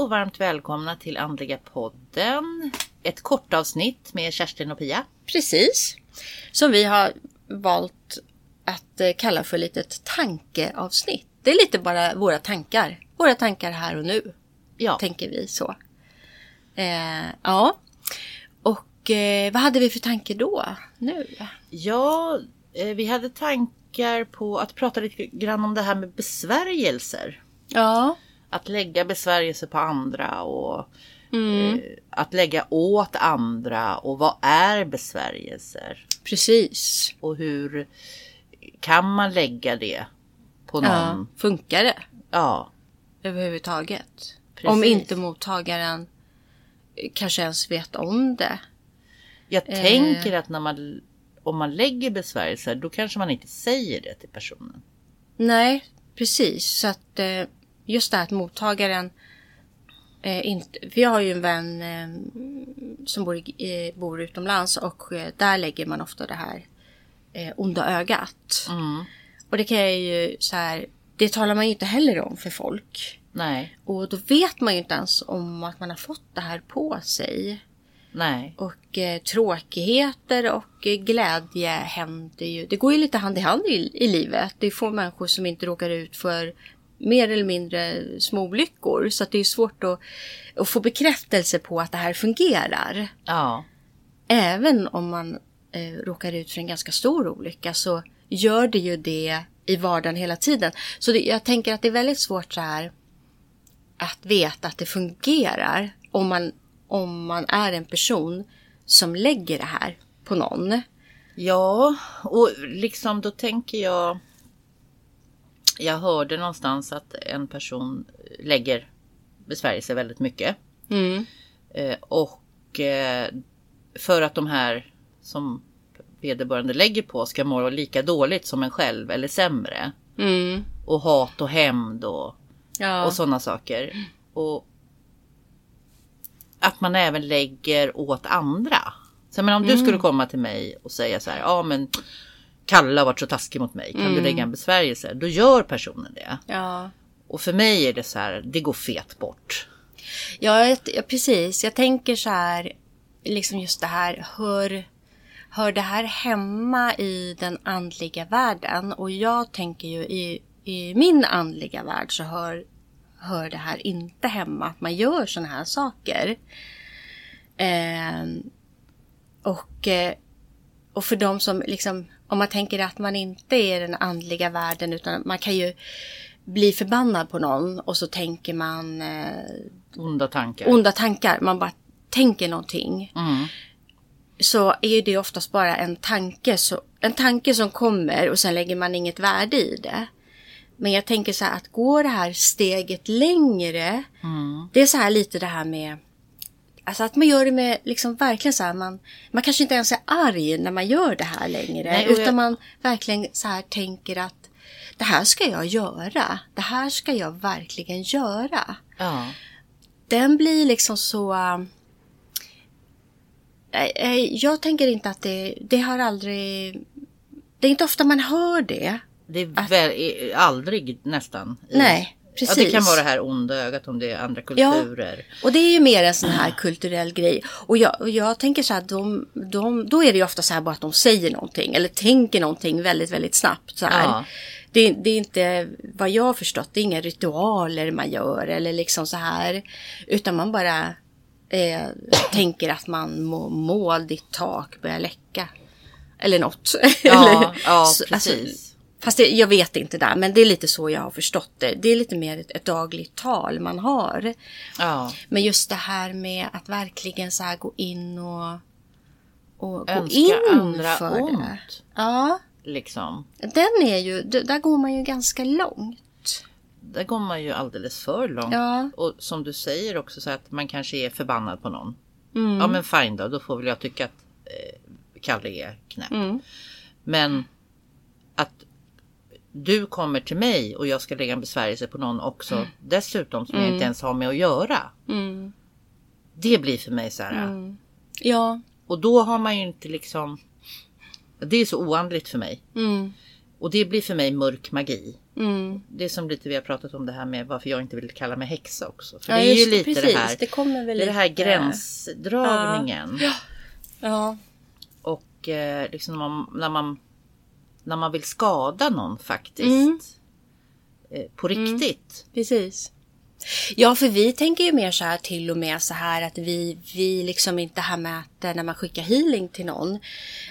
Och varmt välkomna till Andliga podden. Ett kortavsnitt med Kerstin och Pia. Precis. Som vi har valt att eh, kalla för litet tankeavsnitt. Det är lite bara våra tankar. Våra tankar här och nu. Ja, Tänker vi så. Eh, ja. Och eh, vad hade vi för tanke då? Nu? ja eh, vi hade tankar på att prata lite grann om det här med besvärjelser. Ja. Att lägga besvärjelser på andra och Mm. eh, att lägga åt andra och vad är besvärjelser? Precis. Och hur kan man lägga det på Ja. någon? Funkar det Ja, överhuvudtaget? Precis. Om inte mottagaren kanske ens vet om det. jag Eh. tänker att när man om man lägger besvärjelser då kanske man inte säger det till personen. Nej, precis. Så att eh, just det här att mottagaren eh, inte... Jag har ju en vän eh, som bor, i, bor utomlands och eh, där lägger man ofta det här onda ögat. Mm. Och det kan jag ju så här... Det talar man ju inte heller om för folk. Nej, Och då vet man ju inte ens om att man har fått det här på sig. nej, Och eh, tråkigheter och eh, glädje händer ju. Det går ju lite hand i hand i, i livet. Det är få människor som inte råkar ut för mer eller mindre små olyckor. Så att det är svårt att, att få bekräftelse på att det här fungerar. ja, Även om man eh, råkar ut för en ganska stor olycka så gör det ju det i vardagen hela tiden. Så det, jag tänker att det är väldigt svårt så här att veta att det fungerar om man, om man är en person som lägger det här på någon. ja, och liksom då tänker jag. Jag hörde någonstans att en person lägger besvärjelser väldigt mycket. Mm. Eh, och eh, för att de här som vederbörande lägger på ska må lika dåligt som en själv eller sämre. Mm. Och hat och hämnd och, Ja. och sådana saker. Och att man även lägger åt andra. Så men om du skulle komma till mig och säga så här, ja men Kalle har varit så taskig mot mig, kan du lägga en besvärjelse? Då gör personen det. ja. Och för mig är det så här, det går fet bort. Ja, jag- ja, precis. Jag tänker så här, liksom just det här, hör, hör det här hemma i den andliga världen? Och jag tänker ju i, i min andliga värld så hör, hör det här inte hemma, att man gör såna här saker. Ehm, och, eh, och för de som liksom, om man tänker att man inte är den andliga världen utan man kan ju bli förbannad på någon och så tänker man eh, Onda tankar. onda tankar, man bara tänker någonting. Mm. Så är det oftast bara en tanke, så, en tanke som kommer och sen lägger man inget värde i det. Men jag tänker så här att går det här steget längre. Mm. Det är så här lite det här med Alltså att man gör det med liksom verkligen så här man, man kanske inte ens är arg när man gör det här längre. Nej, och jag- utan man verkligen så här tänker att det här ska jag göra. Det här ska jag verkligen göra Ja. den blir liksom så... äh, äh, Jag tänker inte att det, det har aldrig... Det är inte ofta man hör det. Det är väl, är aldrig nästan. i- Nej, Ja, precis. det kan vara det här onda ögat om det är andra kulturer. Och det är ju mer en sån här kulturell grej. Och jag, och jag tänker så här, de, de, då är det ju ofta så här bara att de säger någonting eller tänker någonting väldigt, väldigt snabbt. Så här. Ja. Det, det är inte, vad jag har förstått, det är inga ritualer man gör eller liksom så här. Utan man bara eh, tänker att man må, mål ditt tak börjar läcka. Eller något. Ja, Eller- ja så- alltså, precis. Fast det, jag vet inte där, men det är lite så jag har förstått det. Det är lite mer ett, ett dagligt tal man har. ja. Men just det här med att verkligen så här gå in och, och gå Önska in andra för det. ont. Ja, Liksom. den är ju, där går man ju ganska långt. Där går man ju alldeles för långt. Ja. Och som du säger också så att man kanske är förbannad på någon. Mm. Ja men fine då, då får väl jag tycka att eh, Kalle är knäpp. Mm. Men att du kommer till mig och jag ska lägga en besvärjelse på någon också dessutom som jag inte ens har med att göra. Mm. Det blir för mig så här. Mm. Ja. Och då har man ju inte liksom. Det är så oandligt för mig. Mm. Och det blir för mig mörk magi. Mm. Det är som lite vi har pratat om det här med varför jag inte vill kalla mig häxa också. För Ja, det är ju lite precis. det här. Det kommer väl det det här lite- gränsdragningen. Ja. Och eh, liksom när man, när man när man vill skada någon faktiskt. Mm. Eh, på riktigt. Precis. Ja, för vi tänker ju mer så här till och med så här att vi, vi liksom inte här mäter när man skickar healing till någon.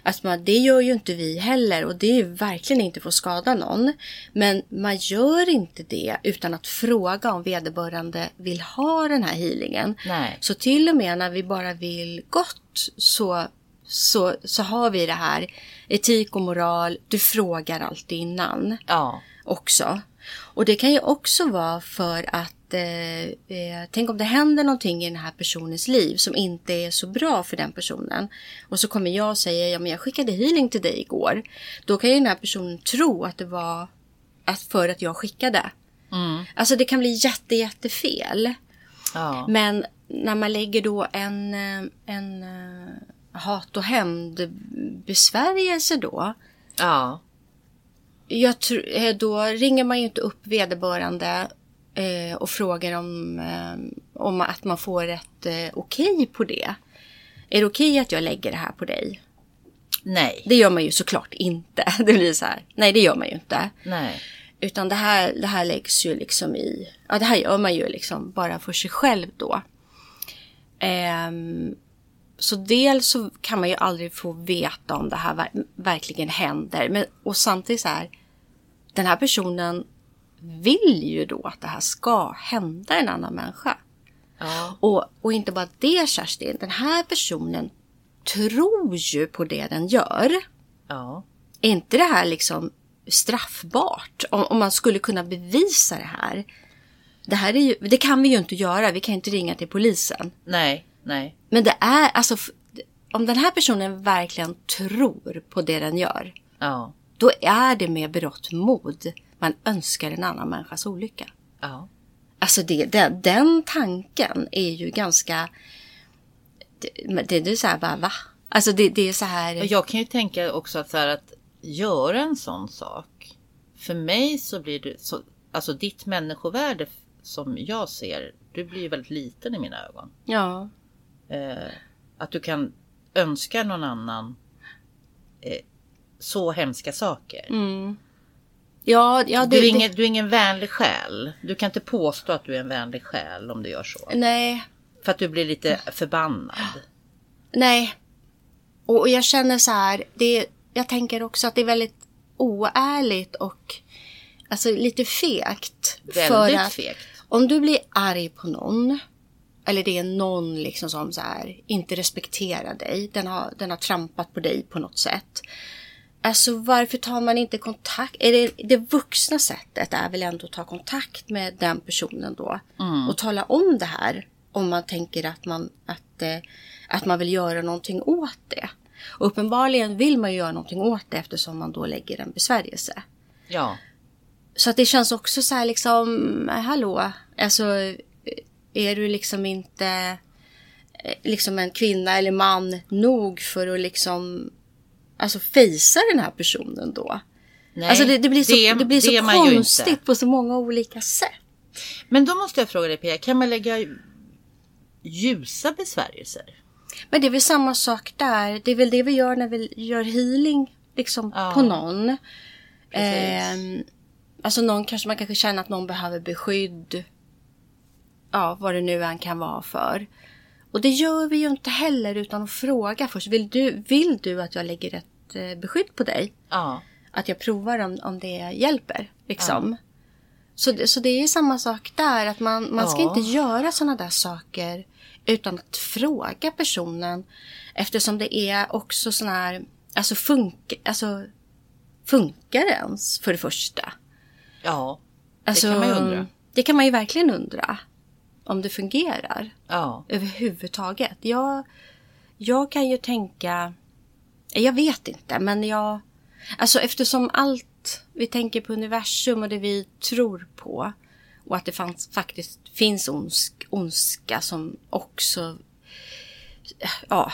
Att man, det gör ju inte vi heller och det är ju verkligen inte för att skada någon. Men man gör inte det utan att fråga om vederbörande vill ha den här healingen. Nej. Så till och med när vi bara vill gott så, så, så har vi det här etik och moral. Du frågar alltid innan Ja. också. Och det kan ju också vara för att eh, eh, tänk om det händer någonting i den här personens liv som inte är så bra för den personen. Och så kommer jag och säger, ja men jag skickade healing till dig igår. Då kan ju den här personen tro att det var att för att jag skickade. Mm. Alltså det kan bli jätte, jättefel. Ja. Men när man lägger då en, eh, en eh, hat och hämnd-besvärjelse då. Ja. Jag tr- eh, då ringer man ju inte upp vederbörande eh, och frågar om, eh, om att man får ett eh, okej på det. Är det okej att jag lägger det här på dig? Nej. Det gör man ju såklart inte. Det blir så här. Nej, det gör man ju inte. Nej. Utan det här, det här läggs ju liksom i... Ja, det här gör man ju liksom bara för sig själv då. Ehm, så dels så kan man ju aldrig få veta om det här ver- verkligen händer. Men, och samtidigt så här, den här personen vill ju då att det här ska hända en annan människa. Ja. Och, och inte bara det Kerstin, den här personen tror ju på det den gör. Ja. Är inte det här liksom straffbart? Om, om man skulle kunna bevisa det här. Det här är ju, det kan vi ju inte göra. Vi kan inte ringa till polisen. Nej. Nej. Men det är alltså, om den här personen verkligen tror på det den gör. Ja. Då är det med berått mod man önskar en annan människas olycka. Ja. Alltså det, den, den tanken är ju ganska... Det, det, är så här bara, va? Alltså det, det är så här... Jag kan ju tänka också att, så här, att göra en sån sak. För mig så blir det så, alltså ditt människovärde som jag ser, du blir ju väldigt liten i mina ögon. Ja. Eh, att du kan önska någon annan eh, så hemska saker. Mm. Ja, ja det, du, är det- ingen, du är ingen vänlig själ. Du kan inte påstå att du är en vänlig själ om du gör så. Nej, För att du blir lite förbannad. nej. Och, och jag känner så här, det, jag tänker också att det är väldigt oärligt och alltså lite fegt. för Väldigt att fegt. om du blir arg på någon, eller det är någon liksom som så här, inte respekterar dig, den har, den har trampat på dig på något sätt. Alltså varför tar man inte kontakt? Är det, det vuxna sättet är väl ändå att ta kontakt med den personen då. Och tala om det här. Om man tänker att man, att, eh, att man vill göra någonting åt det. Och uppenbarligen vill man ju göra någonting åt det eftersom man då lägger en besvärjelse. Ja. Så att det känns också så här liksom, hallå, alltså är du liksom inte eh, liksom en kvinna eller man nog för att liksom alltså fejsa den här personen då? Nej, alltså det, det blir så, det, blir så ju konstigt på så många olika sätt. Men då måste jag fråga dig Pia, kan man lägga ljusa besvärjelser? Men det är väl samma sak där. Det är väl det vi gör när vi gör healing liksom Ja. på någon. Ehm, alltså någon kanske man kanske känner att någon behöver beskydd. Ja, vad det nu än kan vara för. Och det gör vi ju inte heller utan att fråga först. Vill du, vill du att jag lägger ett eh, beskydd på dig? Ja. Att jag provar om, om det hjälper. Liksom. Så, det, så det är samma sak där. Att man, man ska Ja. inte göra sådana där saker utan att fråga personen. Eftersom det är också sån här... Alltså, funk, alltså funkar det ens för det första? Ja. Alltså, kan man ju undra. Det kan man ju verkligen undra. Om det fungerar Ja. överhuvudtaget. Jag, jag kan ju tänka... Jag vet inte, men jag... Alltså eftersom allt vi tänker på universum och det vi tror på och att det fanns, faktiskt finns ondsk, ondska som också... Ja,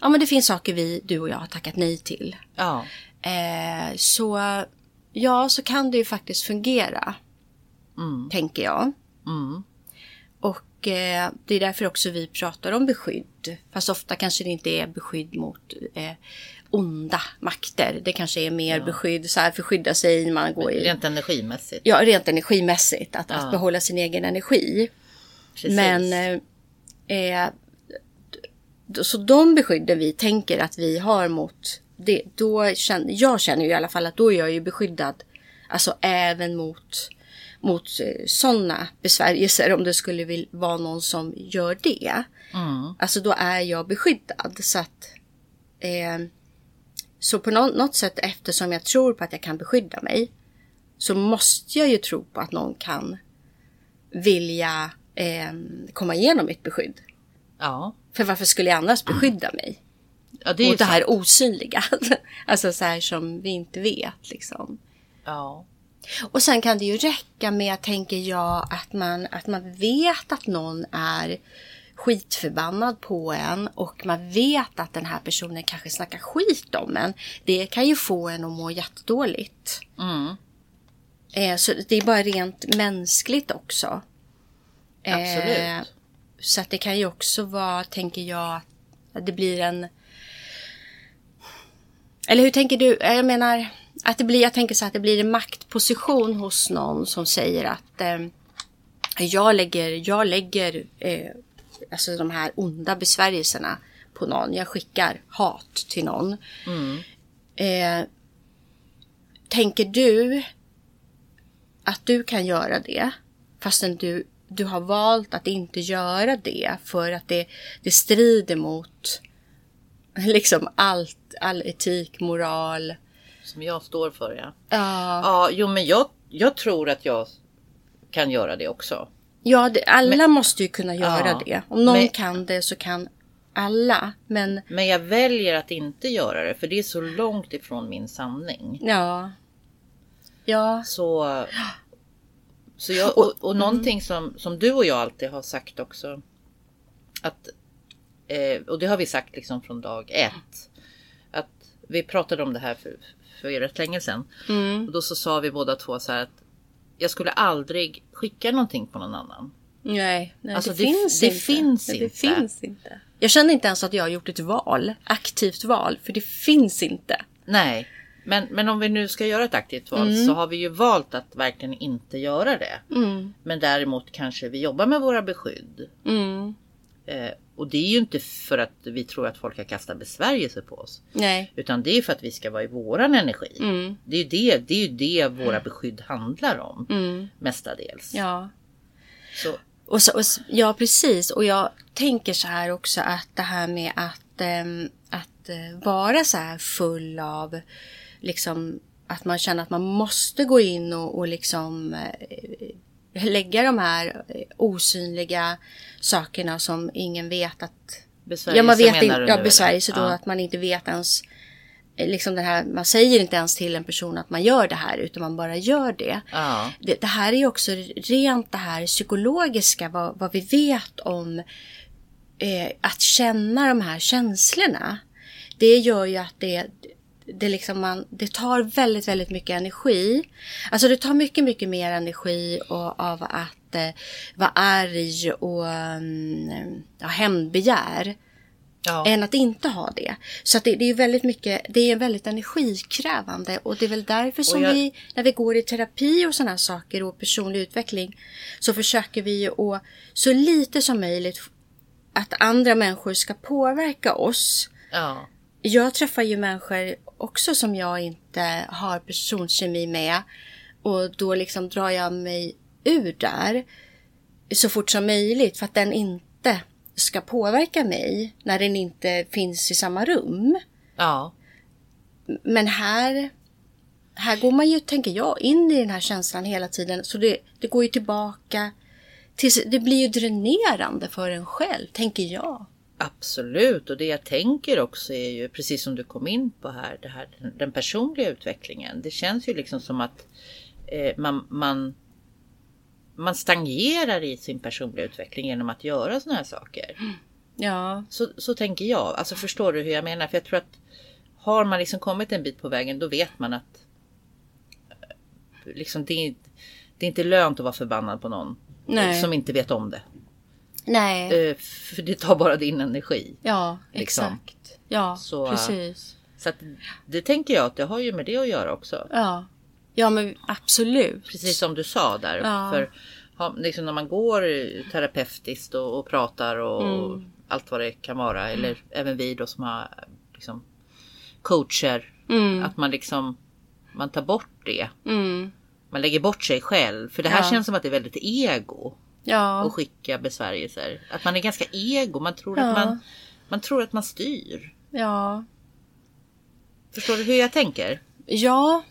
ja, men det finns saker vi, du och jag har tackat nej till. Ja. Eh, så ja, så kan det ju faktiskt fungera. Tänker jag. Mm. Och eh, det är därför också vi pratar om beskydd. Fast ofta kanske det inte är beskydd mot eh, onda makter. Det kanske är mer beskydd, så här förskydda sig, man går i... Rent energimässigt. Ja, rent energimässigt. Att, Ja. att behålla sin egen energi. Precis. Men eh, eh, så de beskydden vi tänker att vi har mot det, då känner jag känner ju i alla fall att då är jag ju beskyddad. Alltså även mot mot eh, sådana besvärjelser om det skulle vara någon som gör det. Mm. Alltså då är jag beskyddad. Så att eh, så på nå- något sätt eftersom jag tror på att jag kan beskydda mig så måste jag ju tro på att någon kan vilja eh, komma igenom mitt beskydd. Ja. För varför skulle jag annars beskydda mig? ja, det Mot det här osynliga. alltså så här som vi inte vet liksom. Ja. Och sen kan det ju räcka med, tänker jag, att man, att man vet att någon är skitförbannad på en och man vet att den här personen kanske snackar skit om en. Det kan ju få en att må jättedåligt. Mm. Eh, så det är bara rent mänskligt också. Absolut. Eh, så att det kan ju också vara, tänker jag, att det blir en... Eller hur tänker du? Eh, Jag menar, att det blir, jag tänker så att det blir en maktposition hos någon som säger att eh, jag lägger, jag lägger eh, alltså de här onda besvärjelserna på någon. Jag skickar hat till någon. Eh, tänker du att du kan göra det fastän du, du har valt att inte göra det för att det, det strider mot liksom allt, all etik, moral. Som jag står för ja. Ja, Ja, jo men jag, jag tror att jag kan göra det också. ja det, alla måste ju kunna göra Ja, det. Om någon men- kan det så kan alla. Men Men jag väljer att inte göra det för det är så långt ifrån min sanning. ja, ja, Så, så jag, och, och någonting som, som du och jag alltid har sagt också. Att, eh, och det har vi sagt liksom från dag ett. Att vi pratade om det här för, för rätt länge sedan. Och då så sa vi båda två så här att jag skulle aldrig skicka någonting på någon annan. nej, nej Alltså, det, det- finns det inte. finns Det inte. finns inte. Jag känner inte ens att jag har gjort ett val, aktivt val, för det finns inte. Nej, men, men om vi nu ska göra ett aktivt val så har vi ju valt att verkligen inte göra det. Men däremot kanske vi jobbar med våra beskydd. Mm. Eh, och det är ju inte för att vi tror att folk har kastat besvärjelser på oss. Nej. Utan det är för att vi ska vara i våran energi. Mm. Det är ju det, det, är det våra beskydd handlar om. Mm. Mestadels. Ja. Så, Och så, och, ja, precis. Och jag tänker så här också att det här med att, ehm, att eh, vara så här full av liksom att man känner att man måste gå in och, och liksom eh, lägga de här eh, osynliga sakerna som ingen vet att... besvärjelser Ja, man vet menar du Ja, besvärjelse då Ja. att man inte vet ens... eh, Liksom det här, man säger inte ens till en person att man gör det här utan man bara gör det. Ja. Det, det här är också rent det här psykologiska, vad, vad vi vet om eh, att känna de här känslorna. Det gör ju att det, det, liksom man, det tar väldigt, väldigt mycket energi. Alltså det tar mycket, mycket mer energi och, av att eh, vara arg och um, ja, hämndbegär Ja. än att inte ha det. Så det, det är väldigt mycket, det är väldigt energikrävande och det är väl därför som jag- vi, när vi går i terapi och sådana saker och personlig utveckling, så försöker vi att så lite som möjligt att andra människor ska påverka oss. ja. Jag träffar ju människor också som jag inte har personkemi med och då liksom drar jag mig ur där så fort som möjligt för att den inte ska påverka mig när den inte finns i samma rum. Ja. Men här, här går man ju, tänker jag, in i den här känslan hela tiden. Så det, det går ju tillbaka. Till, det blir ju dränerande för en själv, tänker jag. Absolut och det jag tänker också är ju precis som du kom in på här, det här den personliga utvecklingen. Det känns ju liksom som att eh, man, man, man stagnerar i sin personliga utveckling genom att göra sådana här saker. Ja, Så, så tänker jag. Alltså förstår du hur jag menar? För jag tror att har man liksom kommit en bit på vägen då vet man att eh, liksom det, är, det är inte lönt att vara förbannad på någon Nej. som inte vet om det. Nej. Eh, För det tar bara din energi. Ja, liksom. exakt. Ja, Så, äh, precis. Så att det tänker jag att det har ju med det att göra också. Ja. ja, men absolut. Precis som du sa där. Ja. För liksom när man går terapeutiskt och, och pratar och Mm. allt vad det kan vara. Eller även vi då som har liksom coacher. Mm. Att man liksom man tar bort det. Mm. Man lägger bort sig själv. För det här Ja. känns som att det är väldigt ego. Ja. Att skicka besvärjelser. Att man är ganska ego. Man tror, Ja. att, man, man tror att man styr. Ja. Förstår du hur jag tänker? Ja.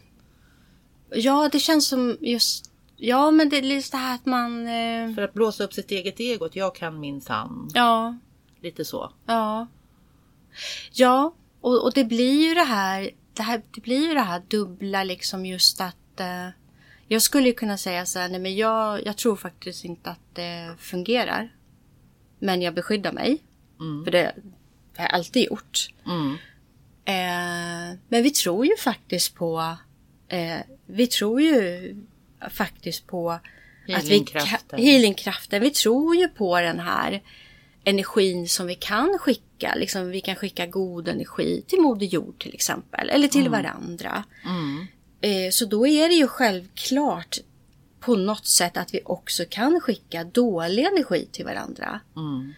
Ja, det känns som just... Ja, men det är just det här att man... Eh, För att blåsa upp sitt eget ego. Att jag kan min sann. ja. Lite så. Ja. Ja, och, och det blir ju det här, det här, det blir ju det här dubbla liksom just att eh, jag skulle kunna säga så här, nej men jag, jag tror faktiskt inte att det fungerar. Men jag beskyddar mig. Mm. För det har jag alltid gjort. Mm. Eh, men vi tror ju faktiskt på, eh, vi tror ju faktiskt på Healingkraften. healingkraften. Vi tror ju på den här energin som vi kan skicka. Liksom, vi kan skicka god energi till Moder Jord till exempel. Eller till varandra. Mm. Eh, så då är det ju självklart på något sätt att vi också kan skicka dålig energi till varandra. Mm.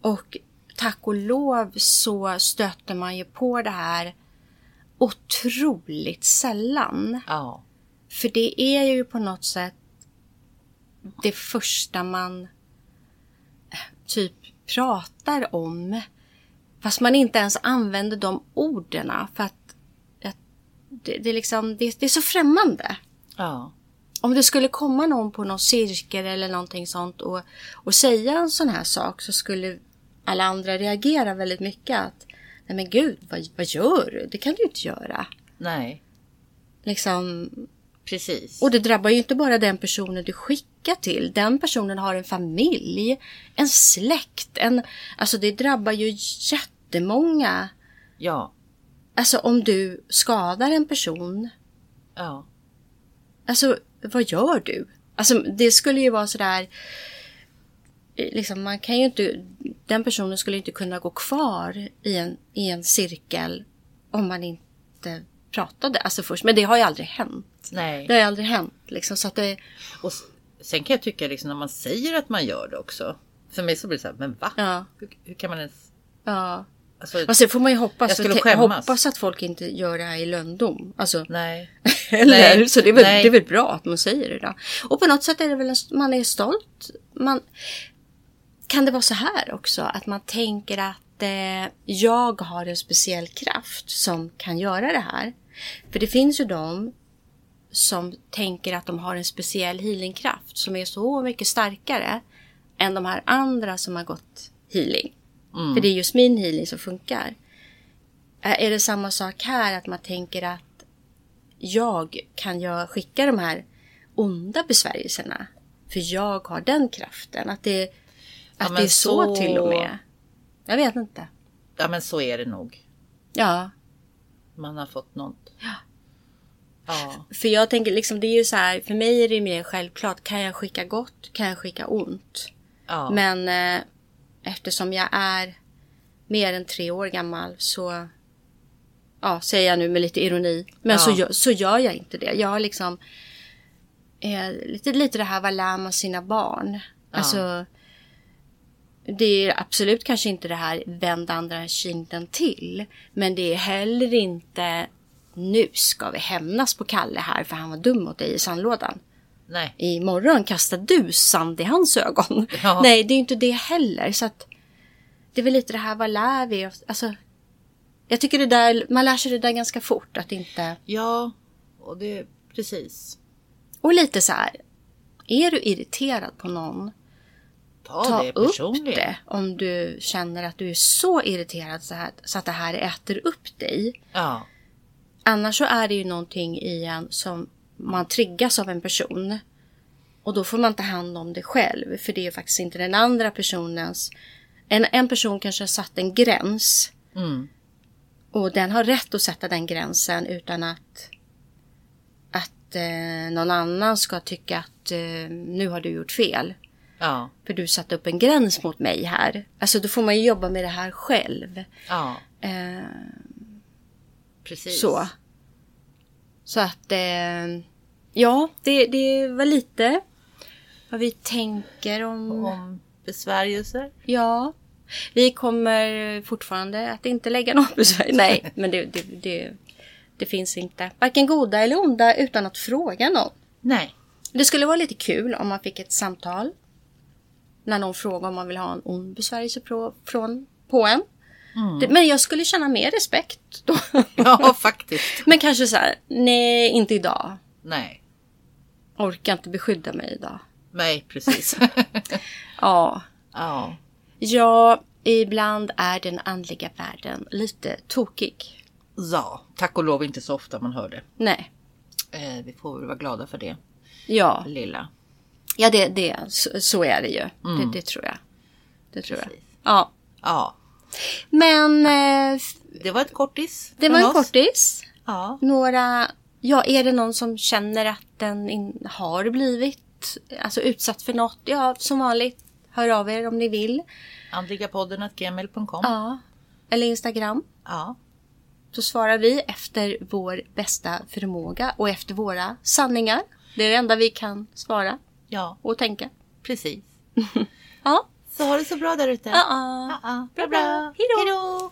Och tack och lov så stöter man ju på det här otroligt sällan. Ja. För det är ju på något sätt det första man eh, typ pratar om. Fast man inte ens använder de orden för att det, det, är liksom, det, det är så främmande. Ja. Om det skulle komma någon på någon cirkel eller någonting sånt och, och säga en sån här sak så skulle alla andra reagera väldigt mycket. att Nej men gud, vad, vad gör du? Det kan du inte göra. Nej. Liksom, Precis. och det drabbar ju inte bara den personen du skickar till. Den personen har en familj, en släkt, en... Alltså det drabbar ju jättemånga. Ja. Alltså om du skadar en person, Ja. alltså vad gör du? Alltså det skulle ju vara sådär... eh, Liksom, man kan ju inte... Den personen skulle inte kunna gå kvar i en, i en cirkel om man inte pratade. Alltså först. Men det har ju aldrig hänt. Nej. Det har ju aldrig hänt. Liksom, så att det... Och sen kan jag tycka liksom när man säger att man gör det också. För mig så blir det så här, men va? Ja. Hur, hur kan man ens... Ja. Alltså, Och sen får man ju hoppas, hoppas att folk inte gör det här i lönndom. Alltså, nej. eller? Nej. Så det är, väl, Nej. det är väl bra att man säger det då. Och på något sätt är det väl, en, man är stolt. Man, kan det vara så här också? Att man tänker att eh, jag har en speciell kraft som kan göra det här. För det finns ju de som tänker att de har en speciell healingkraft som är så mycket starkare än de här andra som har gått healing. Mm. För det är just min healing som funkar. Är det samma sak här att man tänker att jag kan jag skicka de här onda besvärjelserna? För jag har den kraften. Att det, att men det är så, så- till och med. Jag vet inte. Ja men så är det nog. Ja, Man har fått något. Ja. för jag tänker liksom det är ju så här. För mig är det mer självklart. Kan jag skicka gott? Kan jag skicka ont? Ja. Men eh, eftersom jag är mer än tre år gammal så ja, säger jag nu med lite ironi. Men Ja. så, gör, så gör jag inte det. Jag har liksom eh, lite, lite det här vad lär man sina barn? Alltså det är absolut kanske inte det här vänd andra kinden till. Men det är heller inte nu ska vi hämnas på Kalle här för han var dum mot dig i sandlådan Nej. imorgon kastar du sand i hans ögon. Ja. Nej, det är inte det heller. Så att det är väl lite det här, vad lär vi oss? Alltså, jag tycker det där, man lär sig det där ganska fort. Att inte... Ja. Och det, precis. Och lite så här, är du irriterad på någon, Ta, ta det upp det. Om du känner att du är så irriterad så, här, så att det här äter upp dig. Ja. Annars så är det ju någonting i en som man triggas av en person. Och då får man ta hand om det själv. För det är faktiskt inte den andra personens... En, en person kanske har satt en gräns. Mm. Och den har rätt att sätta den gränsen utan att, att eh, någon annan ska tycka att eh, nu har du gjort fel. Ja, För du satte upp en gräns mot mig här. Alltså då får man ju jobba med det här själv. ja, Eh, precis. så. Så att eh, ja, det, det var lite vad vi tänker om... Om besvärjelser. Ja. Vi kommer fortfarande att inte lägga något besvär. Nej, men det, det, det, det finns inte. Varken goda eller onda utan att fråga någon. Nej. Det skulle vara lite kul om man fick ett samtal. När någon frågar om man vill ha en ond besvärjelse på, från, på en. Det, men jag skulle känna mer respekt då. Ja, faktiskt. men kanske så här, nej inte idag. Nej. Orkar inte beskydda mig idag. Nej, precis. Ja. ja. Ja, ibland är den andliga världen lite tokig. Ja, tack och lov inte så ofta man hör det. Nej. Eh, vi får väl vara glada för det Ja, lilla. ja det, det, så, så är det ju. Det, det tror jag. Det tror jag. Precis. Ja. Ja, Men eh, det var ett kortis. det var en oss. kortis. Ja, Några, ja är det någon som känner att den in, har blivit alltså utsatt för något? Ja, som vanligt. Hör av er om ni vill. andligapodden gmail.com. Ja. Eller Instagram. Ja, Så svarar vi efter vår bästa förmåga och efter våra sanningar. Det är det enda vi kan svara ja, och tänka. precis. Ja. Så ha det så bra där ute. Ja. Ja, Bra, bra. Hej då.